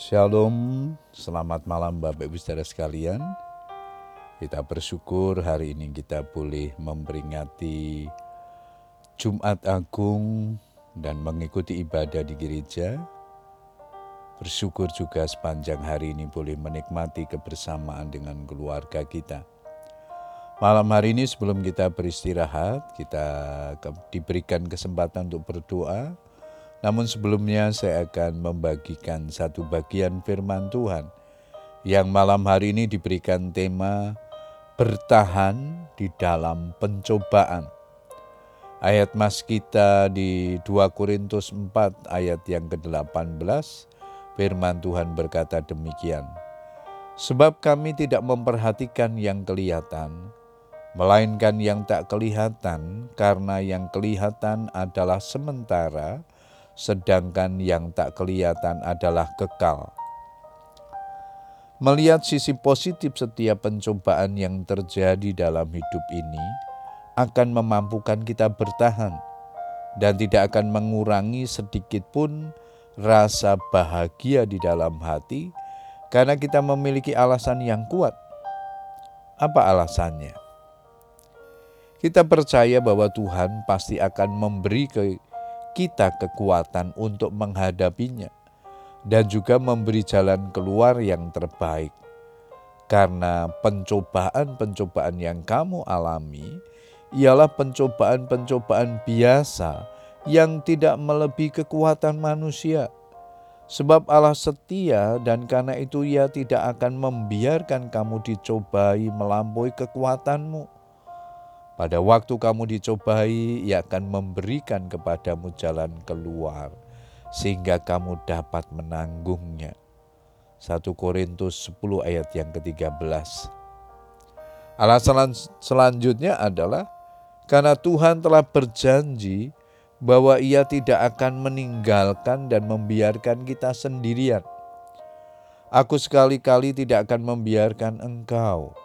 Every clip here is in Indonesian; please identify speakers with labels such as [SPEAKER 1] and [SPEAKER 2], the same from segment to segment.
[SPEAKER 1] Shalom, selamat malam Bapak Ibu saudara sekalian. Kita bersyukur hari ini kita boleh memperingati Jumat Agung dan mengikuti ibadah di gereja. Bersyukur juga sepanjang hari ini boleh menikmati kebersamaan dengan keluarga kita. Malam hari ini sebelum kita beristirahat, kita diberikan kesempatan untuk berdoa namun sebelumnya saya akan membagikan satu bagian firman Tuhan yang malam hari ini diberikan tema bertahan di dalam pencobaan. Ayat mas kita di 2 Korintus 4 ayat yang ke-18 firman Tuhan berkata demikian. Sebab kami tidak memperhatikan yang kelihatan, melainkan yang tak kelihatan, karena yang kelihatan adalah sementara, sedangkan yang tak kelihatan adalah kekal. Melihat sisi positif setiap pencobaan yang terjadi dalam hidup ini akan memampukan kita bertahan dan tidak akan mengurangi sedikit pun rasa bahagia di dalam hati karena kita memiliki alasan yang kuat. Apa alasannya? Kita percaya bahwa Tuhan pasti akan memberi ke kita kekuatan untuk menghadapinya dan juga memberi jalan keluar yang terbaik. Karena pencobaan-pencobaan yang kamu alami ialah pencobaan-pencobaan biasa yang tidak melebihi kekuatan manusia. Sebab Allah setia dan karena itu ia tidak akan membiarkan kamu dicobai melampaui kekuatanmu pada waktu kamu dicobai, ia akan memberikan kepadamu jalan keluar, sehingga kamu dapat menanggungnya. 1 Korintus 10 ayat yang ke-13. Alasan selanjutnya adalah karena Tuhan telah berjanji bahwa ia tidak akan meninggalkan dan membiarkan kita sendirian. Aku sekali-kali tidak akan membiarkan engkau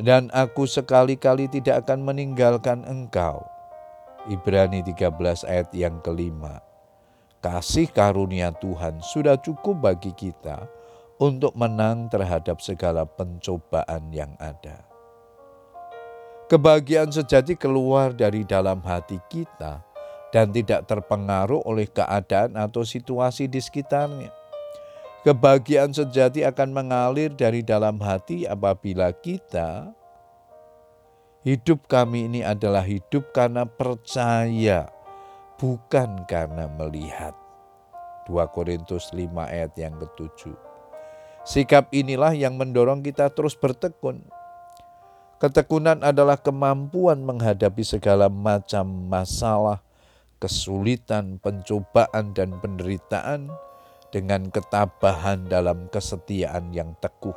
[SPEAKER 1] dan aku sekali-kali tidak akan meninggalkan engkau. Ibrani 13 ayat yang kelima. Kasih karunia Tuhan sudah cukup bagi kita untuk menang terhadap segala pencobaan yang ada. Kebahagiaan sejati keluar dari dalam hati kita dan tidak terpengaruh oleh keadaan atau situasi di sekitarnya. Kebahagiaan sejati akan mengalir dari dalam hati apabila kita hidup kami ini adalah hidup karena percaya, bukan karena melihat. 2 Korintus 5 ayat yang ketujuh. Sikap inilah yang mendorong kita terus bertekun. Ketekunan adalah kemampuan menghadapi segala macam masalah, kesulitan, pencobaan, dan penderitaan dengan ketabahan dalam kesetiaan yang teguh.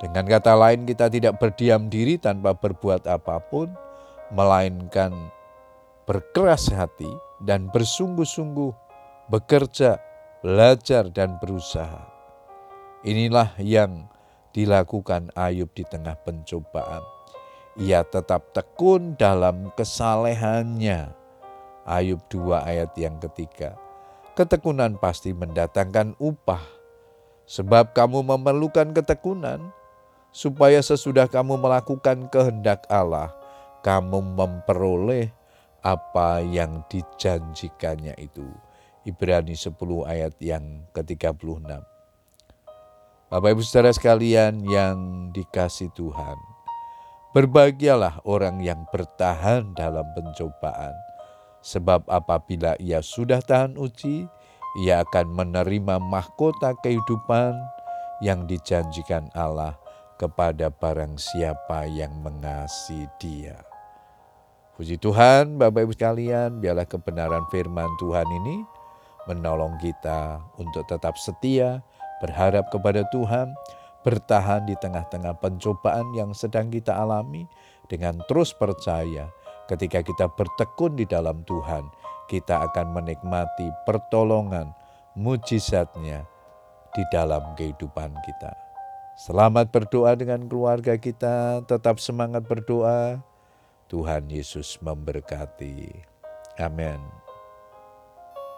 [SPEAKER 1] Dengan kata lain, kita tidak berdiam diri tanpa berbuat apa pun, melainkan berkeras hati dan bersungguh-sungguh bekerja, belajar, dan berusaha. Inilah yang dilakukan Ayub di tengah pencobaan. Ia tetap tekun dalam kesalehannya. Ayub 2 ayat yang ketiga ketekunan pasti mendatangkan upah. Sebab kamu memerlukan ketekunan, supaya sesudah kamu melakukan kehendak Allah, kamu memperoleh apa yang dijanjikannya itu. Ibrani 10 ayat yang ke-36. Bapak Ibu Saudara sekalian yang dikasih Tuhan, berbahagialah orang yang bertahan dalam pencobaan Sebab apabila ia sudah tahan uji, ia akan menerima mahkota kehidupan yang dijanjikan Allah kepada barang siapa yang mengasihi dia. Puji Tuhan, Bapak Ibu sekalian, biarlah kebenaran firman Tuhan ini menolong kita untuk tetap setia, berharap kepada Tuhan, bertahan di tengah-tengah pencobaan yang sedang kita alami dengan terus percaya Ketika kita bertekun di dalam Tuhan, kita akan menikmati pertolongan, mujizatnya di dalam kehidupan kita. Selamat berdoa dengan keluarga kita, tetap semangat berdoa. Tuhan Yesus memberkati. Amin.